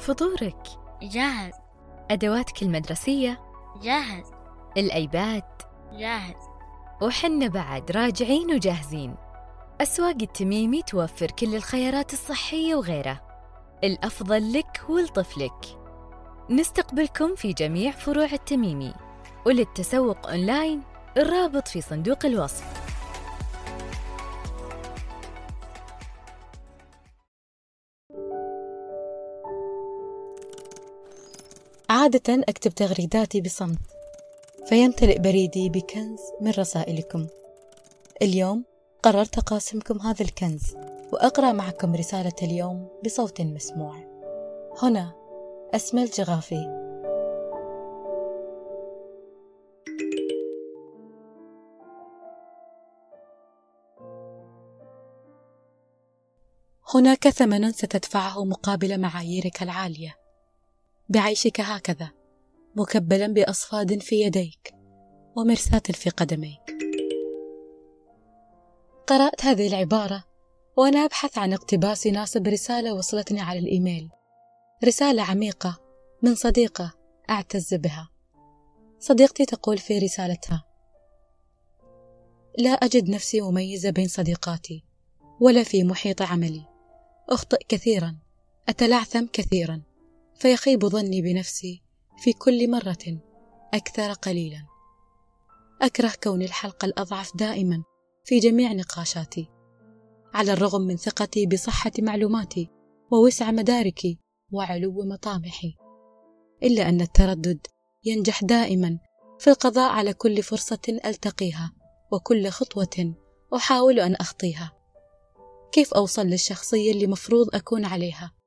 فطورك. جاهز. أدواتك المدرسية. جاهز. الأيباد. جاهز. وحنا بعد راجعين وجاهزين. أسواق التميمي توفر كل الخيارات الصحية وغيرها الأفضل لك ولطفلك. نستقبلكم في جميع فروع التميمي. وللتسوق أونلاين الرابط في صندوق الوصف. عادة أكتب تغريداتي بصمت فيمتلئ بريدي بكنز من رسائلكم. اليوم قررت أقاسمكم هذا الكنز وأقرأ معكم رسالة اليوم بصوت مسموع. هنا أسمى الجغافي هناك ثمن ستدفعه مقابل معاييرك العالية. بعيشك هكذا مكبلا بأصفاد في يديك ومرساة في قدميك. قرأت هذه العبارة وأنا أبحث عن اقتباس يناسب رسالة وصلتني على الإيميل. رسالة عميقة من صديقة أعتز بها. صديقتي تقول في رسالتها لا أجد نفسي مميزة بين صديقاتي ولا في محيط عملي. أخطئ كثيرا أتلعثم كثيرا. فيخيب ظني بنفسي في كل مرة أكثر قليلا. أكره كوني الحلقة الأضعف دائما في جميع نقاشاتي. على الرغم من ثقتي بصحة معلوماتي ووسع مداركي وعلو مطامحي. إلا أن التردد ينجح دائما في القضاء على كل فرصة ألتقيها وكل خطوة أحاول أن أخطيها. كيف أوصل للشخصية اللي مفروض أكون عليها؟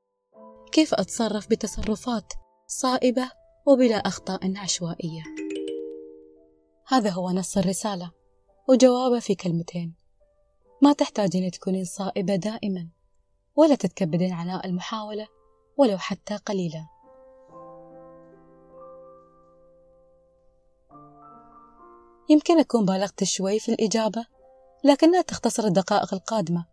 كيف أتصرف بتصرفات صائبة وبلا أخطاء عشوائية؟ هذا هو نص الرسالة وجوابه في كلمتين. ما تحتاجين تكونين صائبة دائما ولا تتكبدين عناء المحاولة ولو حتى قليلا. يمكن أكون بالغت شوي في الإجابة لكنها تختصر الدقائق القادمة.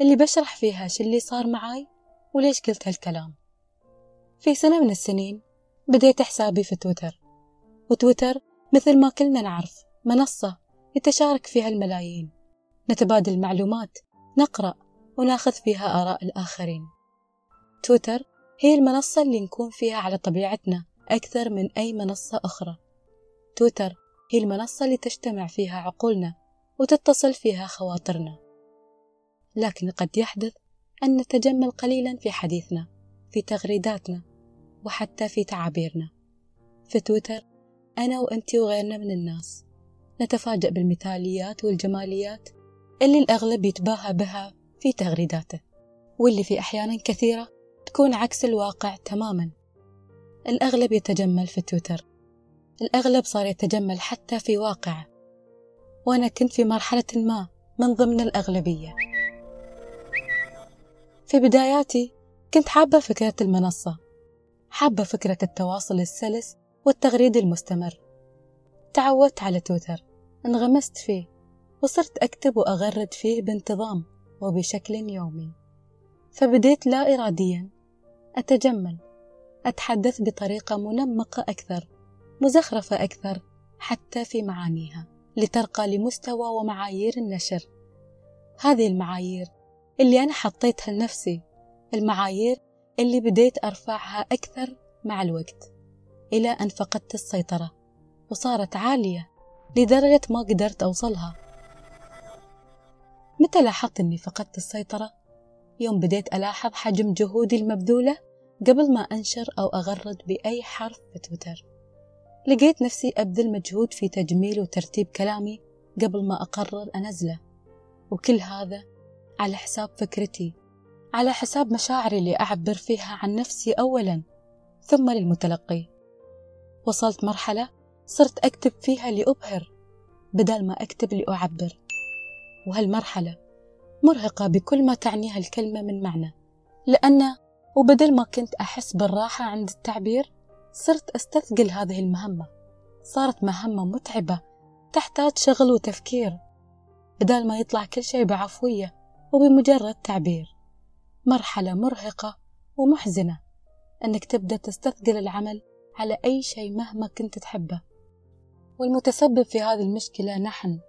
اللي بشرح فيها شو اللي صار معاي وليش قلت هالكلام؟ في سنة من السنين بديت حسابي في تويتر وتويتر مثل ما كلنا نعرف منصة يتشارك فيها الملايين. نتبادل معلومات نقرأ وناخذ فيها آراء الآخرين. تويتر هي المنصة اللي نكون فيها على طبيعتنا أكثر من أي منصة أخرى. تويتر هي المنصة اللي تجتمع فيها عقولنا وتتصل فيها خواطرنا. لكن قد يحدث أن نتجمل قليلا في حديثنا في تغريداتنا وحتى في تعابيرنا. في تويتر أنا وأنت وغيرنا من الناس نتفاجأ بالمثاليات والجماليات اللي الأغلب يتباهى بها في تغريداته واللي في أحيانا كثيرة تكون عكس الواقع تماما. الأغلب يتجمل في تويتر. الأغلب صار يتجمل حتى في واقعه وأنا كنت في مرحلة ما من ضمن الأغلبية. في بداياتي كنت حابة فكرة المنصة حابة فكرة التواصل السلس والتغريد المستمر. تعودت على تويتر انغمست فيه وصرت أكتب وأغرد فيه بانتظام وبشكل يومي. فبديت لا إراديا أتجمل أتحدث بطريقة منمقة أكثر مزخرفة أكثر حتى في معانيها لترقى لمستوى ومعايير النشر. هذه المعايير اللي أنا حطيتها لنفسي المعايير اللي بديت أرفعها أكثر مع الوقت إلى أن فقدت السيطرة وصارت عالية لدرجة ما قدرت أوصلها. متى لاحظت أني فقدت السيطرة؟ يوم بديت ألاحظ حجم جهودي المبذولة قبل ما أنشر أو أغرد بأي حرف في تويتر. لقيت نفسي أبذل مجهود في تجميل وترتيب كلامي قبل ما أقرر أنزله. وكل هذا على حساب فكرتي على حساب مشاعري اللي أعبر فيها عن نفسي أولا ثم للمتلقي. وصلت مرحلة صرت أكتب فيها لأبهر بدل ما أكتب لأعبر وهالمرحلة مرهقة بكل ما تعنيها الكلمة من معنى لأن وبدل ما كنت أحس بالراحة عند التعبير صرت أستثقل هذه المهمة. صارت مهمة متعبة تحتاج شغل وتفكير بدال ما يطلع كل شيء بعفوية. وبمجرد تعبير. مرحلة مرهقة ومحزنة. أنك تبدأ تستثقل العمل على أي شيء مهما كنت تحبه. والمتسبب في هذه المشكلة نحن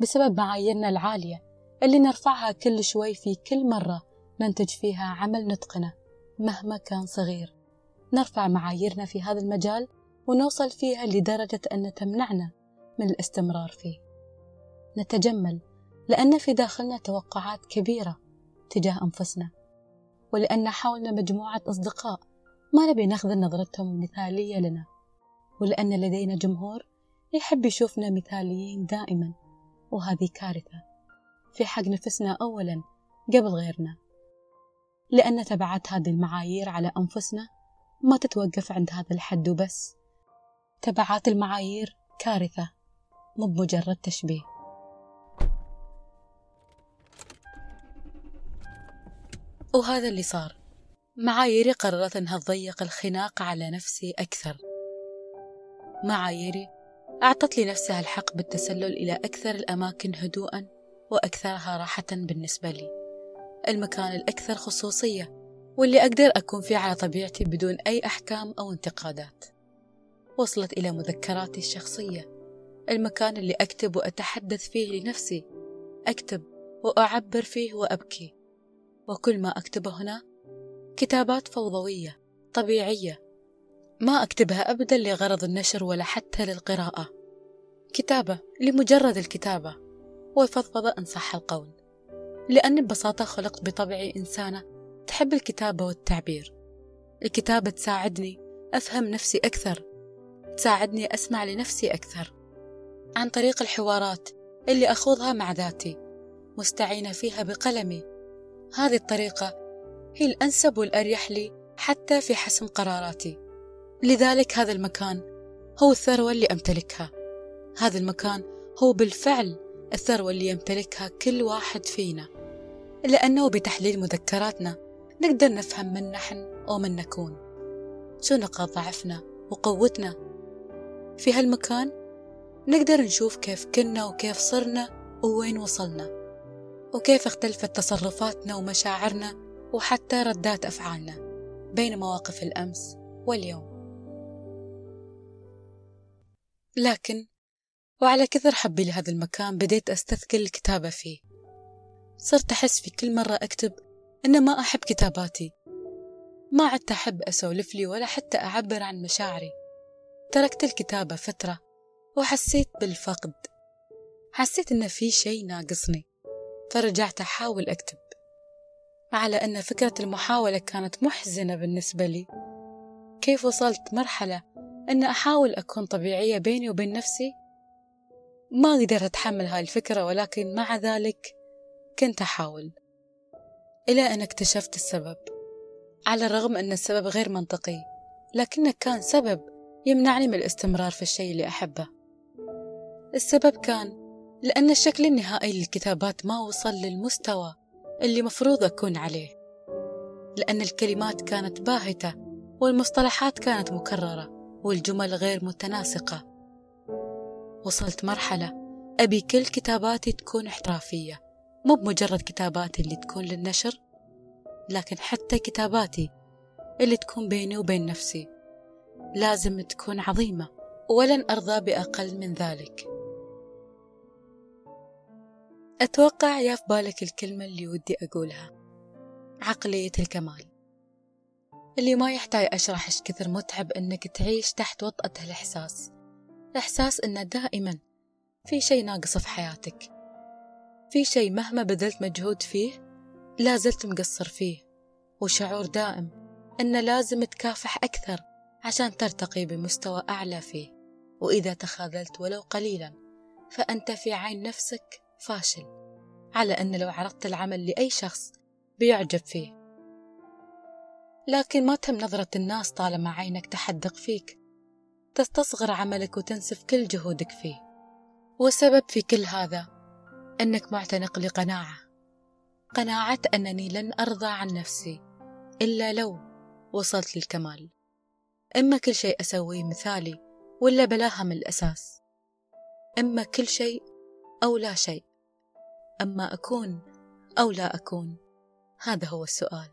بسبب معاييرنا العالية اللي نرفعها كل شوي في كل مرة ننتج فيها عمل نتقنه مهما كان صغير. نرفع معاييرنا في هذا المجال ونوصل فيها لدرجة أن تمنعنا من الاستمرار فيه. نتجمل لأن في داخلنا توقعات كبيرة تجاه أنفسنا ولأن حولنا مجموعة أصدقاء ما نبي نخذل نظرتهم المثالية لنا ولأن لدينا جمهور يحب يشوفنا مثاليين دائما وهذه كارثة في حق نفسنا أولا قبل غيرنا. لأن تبعات هذه المعايير على أنفسنا ما تتوقف عند هذا الحد وبس. تبعات المعايير كارثة مو بمجرد تشبيه. وهذا اللي صار. معاييري قررت أنها تضيق الخناق على نفسي أكثر. معاييري أعطت لي نفسها الحق بالتسلل إلى أكثر الأماكن هدوءا وأكثرها راحة بالنسبة لي. المكان الأكثر خصوصية واللي أقدر أكون فيه على طبيعتي بدون أي أحكام أو انتقادات. وصلت إلى مذكراتي الشخصية. المكان اللي أكتب وأتحدث فيه لنفسي. أكتب وأعبر فيه وأبكي. وكل ما أكتبه هنا كتابات فوضوية طبيعية. ما أكتبها أبدا لغرض النشر ولا حتى للقراءة. كتابة لمجرد الكتابة والفضفضة إن صح القول. لأني ببساطة خلقت بطبعي إنسانة تحب الكتابة والتعبير. الكتابة تساعدني أفهم نفسي أكثر تساعدني أسمع لنفسي أكثر عن طريق الحوارات اللي أخوضها مع ذاتي مستعينة فيها بقلمي هذه الطريقة هي الأنسب والأريح لي حتى في حسم قراراتي. لذلك هذا المكان هو الثروة اللي أمتلكها. هذا المكان هو بالفعل الثروة اللي يمتلكها كل واحد فينا. لأنه بتحليل مذكراتنا نقدر نفهم من نحن ومن نكون. شو نقاط ضعفنا وقوتنا في هالمكان؟ نقدر نشوف كيف كنا وكيف صرنا ووين وصلنا. وكيف اختلفت تصرفاتنا ومشاعرنا وحتى ردات أفعالنا بين مواقف الأمس واليوم. لكن وعلى كثر حبي لهذا المكان بديت أستثقل الكتابة فيه. صرت أحس في كل مرة أكتب إن ما أحب كتاباتي. ما عدت أحب أسولف لي ولا حتى أعبر عن مشاعري. تركت الكتابة فترة وحسيت بالفقد. حسيت إن في شيء ناقصني. فرجعت أحاول أكتب على أن فكرة المحاولة كانت محزنة بالنسبة لي. كيف وصلت مرحلة أن أحاول أكون طبيعية بيني وبين نفسي؟ ما قدرت أتحمل هاي الفكرة ولكن مع ذلك كنت أحاول. إلى أن اكتشفت السبب على الرغم أن السبب غير منطقي لكنه كان سبب يمنعني من الاستمرار في الشيء اللي أحبه. السبب كان لأن الشكل النهائي للكتابات ما وصل للمستوى اللي مفروض أكون عليه لأن الكلمات كانت باهتة والمصطلحات كانت مكررة والجمل غير متناسقة. وصلت مرحلة أبي كل كتاباتي تكون احترافية مو بمجرد كتاباتي اللي تكون للنشر لكن حتى كتاباتي اللي تكون بيني وبين نفسي لازم تكون عظيمة ولن أرضى بأقل من ذلك. أتوقع يا في بالك الكلمة اللي ودي أقولها. عقلية الكمال. اللي ما يحتاج أشرح إيش كثر متعب إنك تعيش تحت وطأة الإحساس. إحساس إنه دائما في شيء ناقص في حياتك. في شيء مهما بذلت مجهود فيه لا زلت مقصر فيه. وشعور دائم إنه لازم تكافح أكثر عشان ترتقي بمستوى أعلى فيه. وإذا تخاذلت ولو قليلا فأنت في عين نفسك فاشل على أن لو عرضت العمل لأي شخص بيعجب فيه. لكن ما تهم نظرة الناس طالما عينك تحدق فيك. تستصغر عملك وتنسف كل جهودك فيه. والسبب في كل هذا أنك معتنق لقناعة. قناعة أنني لن أرضى عن نفسي إلا لو وصلت للكمال. إما كل شيء أسويه مثالي ولا بلاها من الأساس. إما كل شيء أو لا شيء. أما أكون أو لا أكون هذا هو السؤال.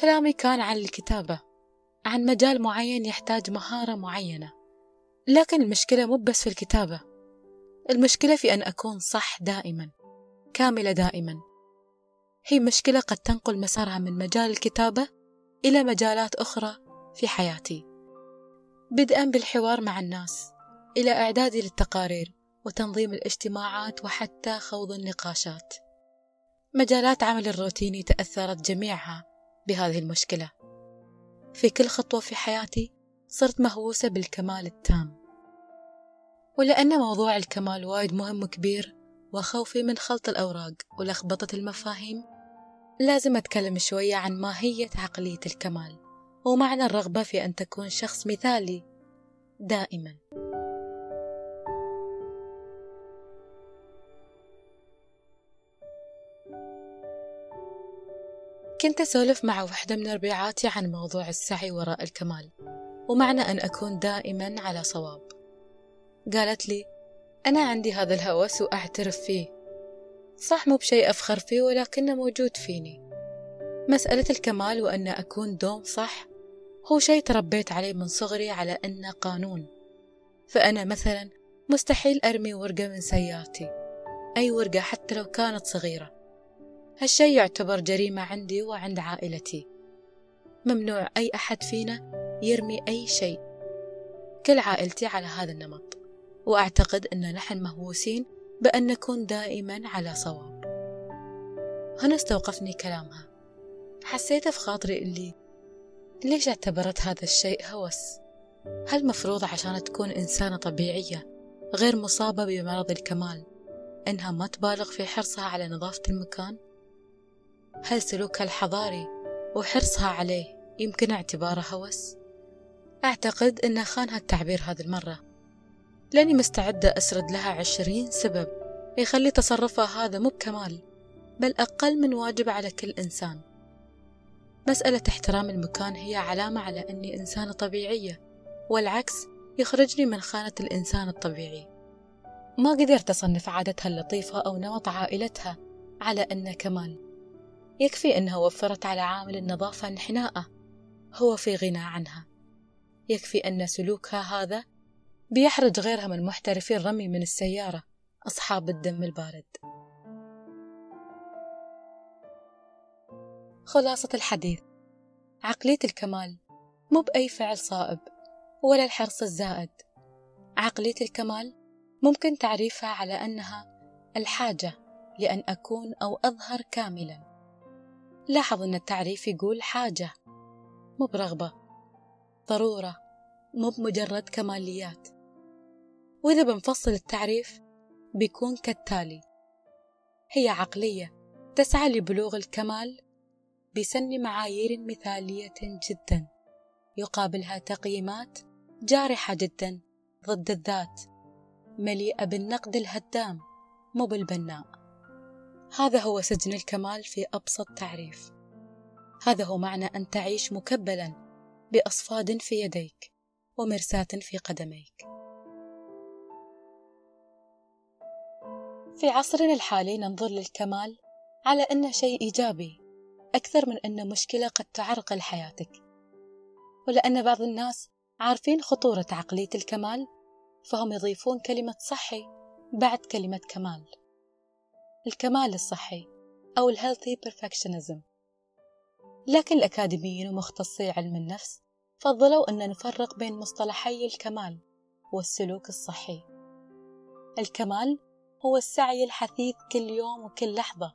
كلامي كان عن الكتابة عن مجال معين يحتاج مهارة معينة. لكن المشكلة مو بس في الكتابة. المشكلة في أن أكون صح دائما كاملة دائما. هي مشكلة قد تنقل مسارها من مجال الكتابة إلى مجالات أخرى في حياتي. بدءا بالحوار مع الناس. إلى إعدادي للتقارير وتنظيم الاجتماعات وحتى خوض النقاشات. مجالات عمل الروتيني تأثرت جميعها بهذه المشكلة. في كل خطوة في حياتي صرت مهووسة بالكمال التام. ولأن موضوع الكمال وايد مهم وكبير وخوفي من خلط الأوراق ولخبطة المفاهيم لازم أتكلم شوية عن ماهية عقلية الكمال ومعنى الرغبة في أن تكون شخص مثالي دائما. كنت أسولف مع وحدة من ربيعاتي عن موضوع السعي وراء الكمال ومعنى أن أكون دائما على صواب. قالت لي أنا عندي هذا الهوس وأعترف فيه. صح مو بشيء أفخر فيه ولكنه موجود فيني. مسألة الكمال وأن أكون دوم صح هو شيء تربيت عليه من صغري على أنه قانون. فأنا مثلا مستحيل أرمي ورقة من سيارتي أي ورقة حتى لو كانت صغيرة. هالشي يعتبر جريمة عندي وعند عائلتي. ممنوع أي أحد فينا يرمي أي شيء. كل عائلتي على هذا النمط وأعتقد أن نحن مهووسين بأن نكون دائما على صواب. هنا استوقفني كلامها. حسيت في خاطري اللي ليش اعتبرت هذا الشيء هوس؟ هل مفروض عشان تكون إنسانة طبيعية غير مصابة بمرض الكمال إنها ما تبالغ في حرصها على نظافة المكان؟ هل سلوكها الحضاري وحرصها عليه يمكن اعتباره هوس؟ أعتقد أن خانها التعبير هذه المرة. لاني مستعدة أسرد لها عشرين سبب يخلي تصرفها هذا مو بكمال بل أقل من واجب على كل إنسان. مسألة احترام المكان هي علامة على أني إنسانة طبيعية والعكس يخرجني من خانة الإنسان الطبيعي. ما قدرت أصنف عادتها اللطيفة أو نمط عائلتها على أنه كمال. يكفي أنها وفرت على عامل النظافة انحناءه هو في غنى عنها. يكفي أن سلوكها هذا بيحرج غيرها من محترفي الرمي من السيارة أصحاب الدم البارد. خلاصة الحديث. عقلية الكمال مو بأي فعل صائب ولا الحرص الزائد. عقلية الكمال ممكن تعريفها على أنها الحاجة لأن أكون أو أظهر كاملا. لاحظ أن التعريف يقول حاجة مو برغبة ضرورة مو بمجرد كماليات. وإذا بنفصل التعريف بيكون كالتالي. هي عقلية تسعى لبلوغ الكمال بسن معايير مثالية جدا يقابلها تقييمات جارحة جدا ضد الذات مليئة بالنقد الهدام مو بالبناء. هذا هو سجن الكمال في أبسط تعريف. هذا هو معنى أن تعيش مكبلا بأصفاد في يديك ومرساة في قدميك. في عصرنا الحالي ننظر للكمال على أنه شيء إيجابي أكثر من أنه مشكلة قد تعرقل حياتك ولأن بعض الناس عارفين خطورة عقلية الكمال فهم يضيفون كلمة صحي بعد كلمة كمال. الكمال الصحي أو الهيلثي perfectionism. لكن الأكاديميين ومختصي علم النفس فضلوا أن نفرق بين مصطلحي الكمال والسلوك الصحي. الكمال هو السعي الحثيث كل يوم وكل لحظة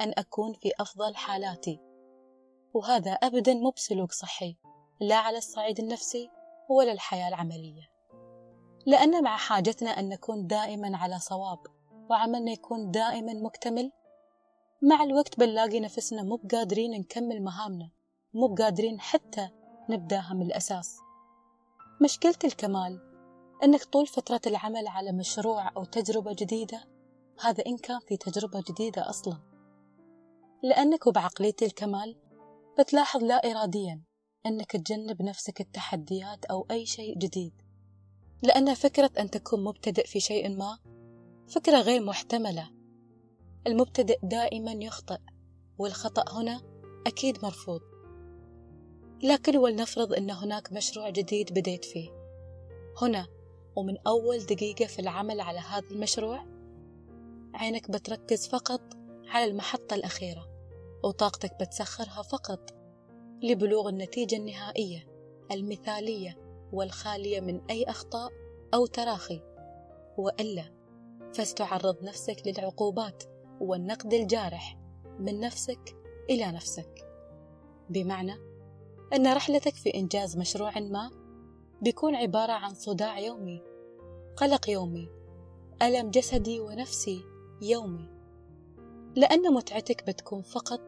أن أكون في أفضل حالاتي وهذا أبدا مو بسلوك صحي لا على الصعيد النفسي ولا الحياة العملية. لأن مع حاجتنا أن نكون دائما على صواب وعملنا يكون دائما مكتمل؟ مع الوقت بنلاقي نفسنا مو بقادرين نكمل مهامنا مو بقادرين حتى نبدأها من الأساس. مشكلة الكمال أنك طول فترة العمل على مشروع أو تجربة جديدة هذا إن كان في تجربة جديدة أصلا. لأنك وبعقلية الكمال بتلاحظ لا إراديا أنك تجنب نفسك التحديات أو أي شيء جديد. لأن فكرة أن تكون مبتدئ في شيء ما فكرة غير محتملة. المبتدئ دائما يخطئ والخطأ هنا أكيد مرفوض. لكن ولنفرض أن هناك مشروع جديد بديت فيه. هنا ومن أول دقيقة في العمل على هذا المشروع عينك بتركز فقط على المحطة الأخيرة وطاقتك بتسخرها فقط لبلوغ النتيجة النهائية المثالية والخالية من أي أخطاء أو تراخي. وإلا فستعرض نفسك للعقوبات والنقد الجارح من نفسك إلى نفسك. بمعنى أن رحلتك في إنجاز مشروع ما بيكون عبارة عن صداع يومي قلق يومي ألم جسدي ونفسي يومي. لأن متعتك بتكون فقط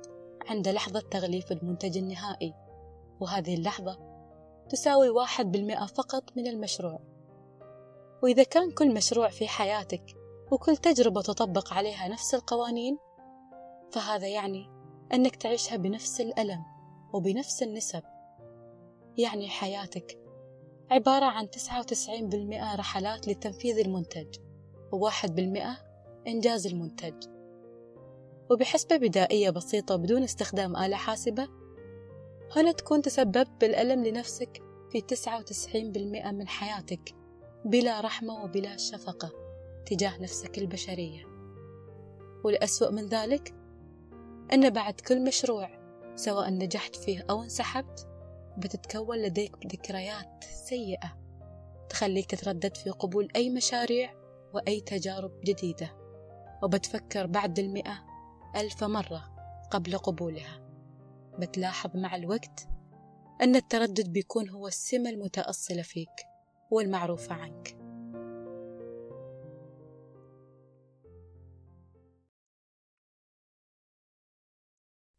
عند لحظة تغليف المنتج النهائي وهذه اللحظة تساوي واحد بالمئة فقط من المشروع. وإذا كان كل مشروع في حياتك وكل تجربة تطبق عليها نفس القوانين فهذا يعني أنك تعيشها بنفس الألم وبنفس النسب. يعني حياتك عبارة عن 99% رحلات لتنفيذ المنتج وواحد بالمئة إنجاز المنتج. وبحسبة بدائية بسيطة بدون استخدام آلة حاسبة هنا تكون تسببت بالألم لنفسك في 99% من حياتك بلا رحمة وبلا شفقة. تجاه نفسك البشرية. والأسوأ من ذلك أن بعد كل مشروع سواء نجحت فيه أو انسحبت بتتكون لديك ذكريات سيئة تخليك تتردد في قبول أي مشاريع وأي تجارب جديدة. وبتفكر بعد المئة ألف مرة قبل قبولها. بتلاحظ مع الوقت أن التردد بيكون هو السمة المتأصلة فيك والمعروفة عنك.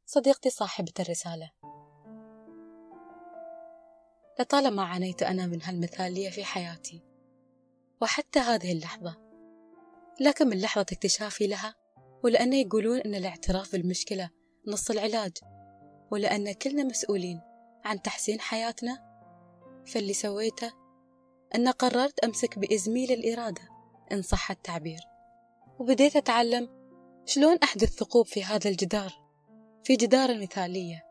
صديقتي صاحبة الرسالة. لطالما عانيت أنا من هالمثالية في حياتي وحتى هذه اللحظة لكن من لحظة اكتشافي لها ولأن يقولون أن الاعتراف بالمشكلة نص العلاج ولأن كلنا مسؤولين عن تحسين حياتنا. فاللي سويته أن قررت أمسك بإزميل الإرادة إن صح التعبير. وبديت أتعلم شلون أحدث ثقوب في هذا الجدار. في جدار المثالية.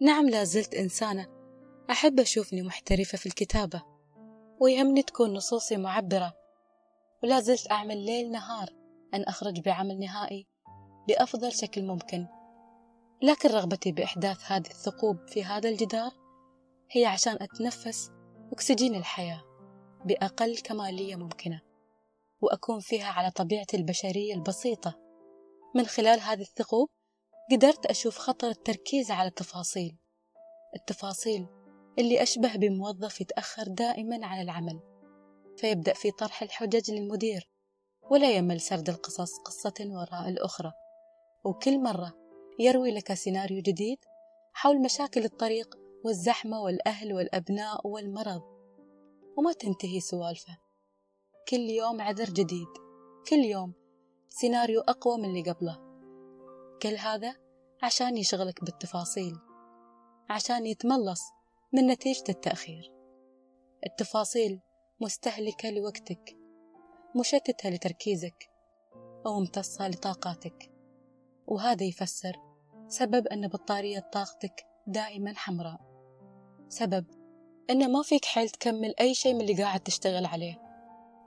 نعم لا زلت إنسانة. أحب أشوفني محترفة في الكتابة ويهمني تكون نصوصي معبرة. ولا زلت أعمل ليل نهار أن أخرج بعمل نهائي بأفضل شكل ممكن. لكن رغبتي بإحداث هذه الثقوب في هذا الجدار هي عشان أتنفس أكسجين الحياة بأقل كمالية ممكنة وأكون فيها على طبيعتي البشرية البسيطة. من خلال هذه الثقوب قدرت أشوف خطر التركيز على التفاصيل التفاصيل اللي أشبه بموظف يتأخر دائما عن العمل فيبدأ في طرح الحجج للمدير ولا يمل سرد القصص قصة وراء الأخرى. وكل مرة يروي لك سيناريو جديد حول مشاكل الطريق والزحمة والأهل والأبناء والمرض. وما تنتهي سوالفه. كل يوم عذر جديد كل يوم سيناريو أقوى من اللي قبله. كل هذا عشان يشغلك بالتفاصيل عشان يتملص من نتيجة التأخير. التفاصيل مستهلكة لوقتك مشتتة لتركيزك أو ممتصة لطاقاتك. وهذا يفسر سبب أن بطارية طاقتك دائما حمراء. سبب أن ما فيك حيل تكمل أي شيء من اللي قاعد تشتغل عليه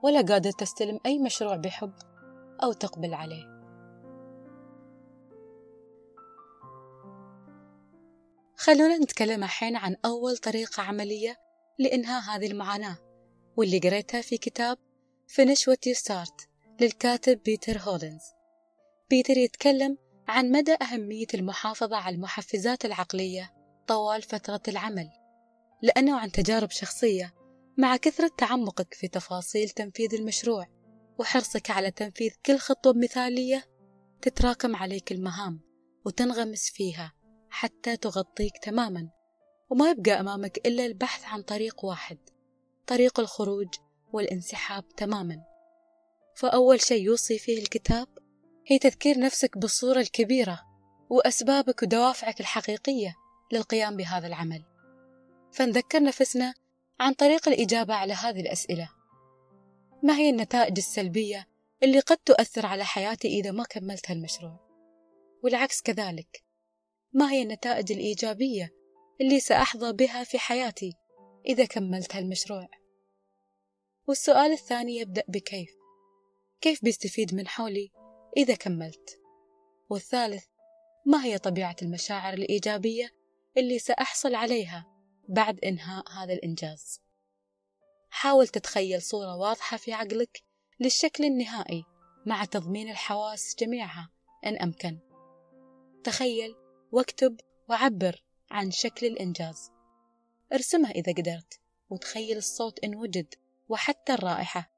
ولا قادر تستلم أي مشروع بحب أو تقبل عليه. خلونا نتكلم الحين عن أول طريقة عملية لإنهاء هذه المعاناة واللي قريتها في كتاب Finish What You Start للكاتب بيتر هولينز. بيتر يتكلم عن مدى أهمية المحافظة على المحفزات العقلية طوال فترة العمل لأنه عن تجارب شخصية مع كثرة تعمقك في تفاصيل تنفيذ المشروع وحرصك على تنفيذ كل خطوة مثالية تتراكم عليك المهام وتنغمس فيها. حتى تغطيك تماما. وما يبقى أمامك إلا البحث عن طريق واحد طريق الخروج والانسحاب تماما. فأول شيء يوصي فيه الكتاب هي تذكير نفسك بالصورة الكبيرة وأسبابك ودوافعك الحقيقية للقيام بهذا العمل. فنذكر نفسنا عن طريق الإجابة على هذه الأسئلة. ما هي النتائج السلبية اللي قد تؤثر على حياتي إذا ما كملت هالمشروع؟ والعكس كذلك. ما هي النتائج الإيجابية اللي سأحظى بها في حياتي إذا كملت هالمشروع؟ والسؤال الثاني يبدأ بكيف؟ كيف بيستفيد من حولي إذا كملت؟ والثالث ما هي طبيعة المشاعر الإيجابية اللي سأحصل عليها بعد إنهاء هذا الإنجاز؟ حاول تتخيل صورة واضحة في عقلك للشكل النهائي مع تضمين الحواس جميعها إن أمكن. تخيل واكتب وعبر عن شكل الإنجاز. ارسمها إذا قدرت وتخيل الصوت إن وجد وحتى الرائحة.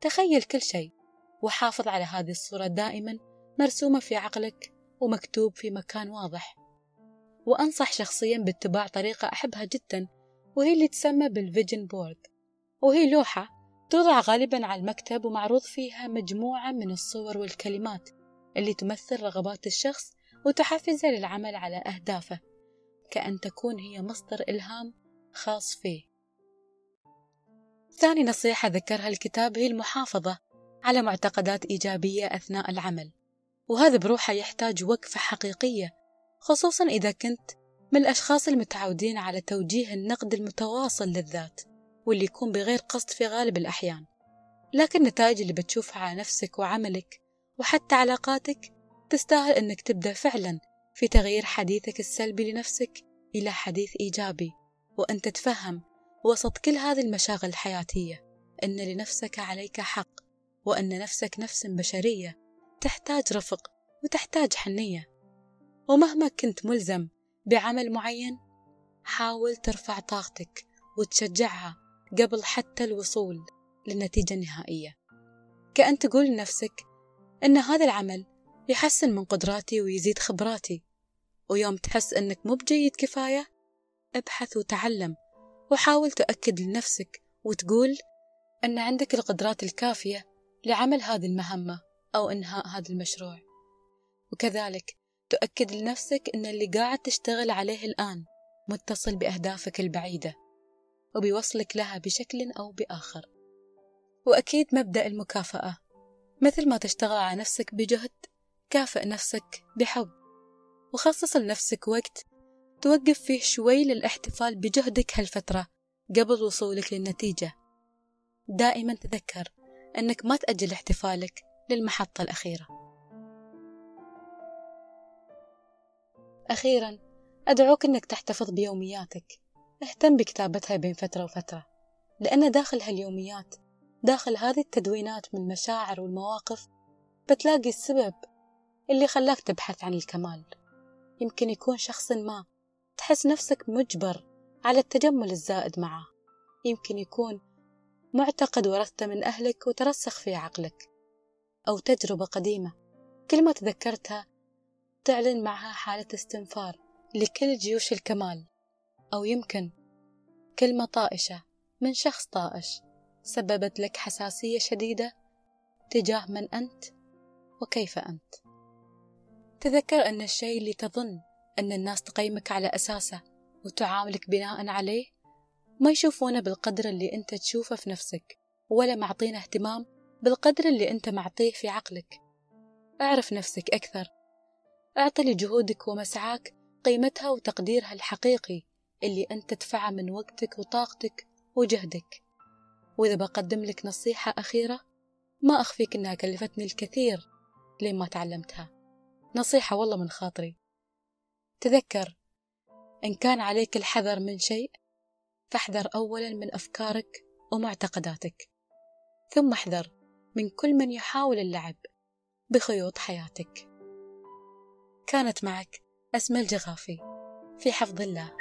تخيل كل شيء وحافظ على هذه الصورة دائما مرسومة في عقلك ومكتوب في مكان واضح. وأنصح شخصيا باتباع طريقة أحبها جدا وهي اللي تسمى بال vision board. وهي لوحة توضع غالبا على المكتب ومعروض فيها مجموعة من الصور والكلمات اللي تمثل رغبات الشخص وتحفزه للعمل على أهدافه كأن تكون هي مصدر إلهام خاص فيه. ثاني نصيحة ذكرها الكتاب هي المحافظة على معتقدات إيجابية أثناء العمل وهذا بروحه يحتاج وقفة حقيقية خصوصا إذا كنت من الأشخاص المتعودين على توجيه النقد المتواصل للذات واللي يكون بغير قصد في غالب الأحيان. لكن النتائج اللي بتشوفها على نفسك وعملك وحتى علاقاتك تستاهل أنك تبدأ فعلا في تغيير حديثك السلبي لنفسك إلى حديث إيجابي. وأن تتفهم وسط كل هذه المشاغل الحياتية أن لنفسك عليك حق وأن نفسك نفس بشرية تحتاج رفق وتحتاج حنية. ومهما كنت ملزم بعمل معين حاول ترفع طاقتك وتشجعها قبل حتى الوصول للنتيجة النهائية كأن تقول لنفسك أن هذا العمل يحسن من قدراتي ويزيد خبراتي. ويوم تحس أنك مو بجيد كفاية ابحث وتعلم وحاول تؤكد لنفسك وتقول أن عندك القدرات الكافية لعمل هذه المهمة أو إنهاء هذا المشروع. وكذلك تؤكد لنفسك أن اللي قاعد تشتغل عليه الآن متصل بأهدافك البعيدة وبيوصلك لها بشكل أو بآخر. وأكيد مبدأ المكافأة مثل ما تشتغل على نفسك بجهد كافئ نفسك بحب وخصص لنفسك وقت توقف فيه شوي للاحتفال بجهدك هالفترة قبل وصولك للنتيجة. دائما تذكر أنك ما تأجل احتفالك للمحطة الأخيرة. أخيرا أدعوك أنك تحتفظ بيومياتك. اهتم بكتابتها بين فترة وفترة لأن داخل هاليوميات داخل هذه التدوينات من المشاعر والمواقف بتلاقي السبب اللي خلاك تبحث عن الكمال. يمكن يكون شخص ما تحس نفسك مجبر على التجمل الزائد معه. يمكن يكون معتقد ورثته من أهلك وترسخ في عقلك أو تجربة قديمة. كل ما تذكرتها تعلن معها حالة استنفار لكل جيوش الكمال. أو يمكن كلمة طائشة من شخص طائش سببت لك حساسية شديدة تجاه من أنت وكيف أنت. تذكر أن الشيء اللي تظن أن الناس تقيمك على أساسه وتعاملك بناء عليه ما يشوفونه بالقدر اللي أنت تشوفه في نفسك ولا معطينه اهتمام بالقدر اللي أنت معطيه في عقلك. اعرف نفسك أكثر. أعطي لجهودك ومسعاك قيمتها وتقديرها الحقيقي اللي أنت تدفعه من وقتك وطاقتك وجهدك. وإذا بقدم لك نصيحة أخيرة ما أخفيك إنها كلفتني الكثير لين ما تعلمتها. نصيحة والله من خاطري. تذكر إن كان عليك الحذر من شيء فاحذر أولا من أفكارك ومعتقداتك. ثم احذر من كل من يحاول اللعب بخيوط حياتك. كانت معك أسماء الجغافي في حفظ الله.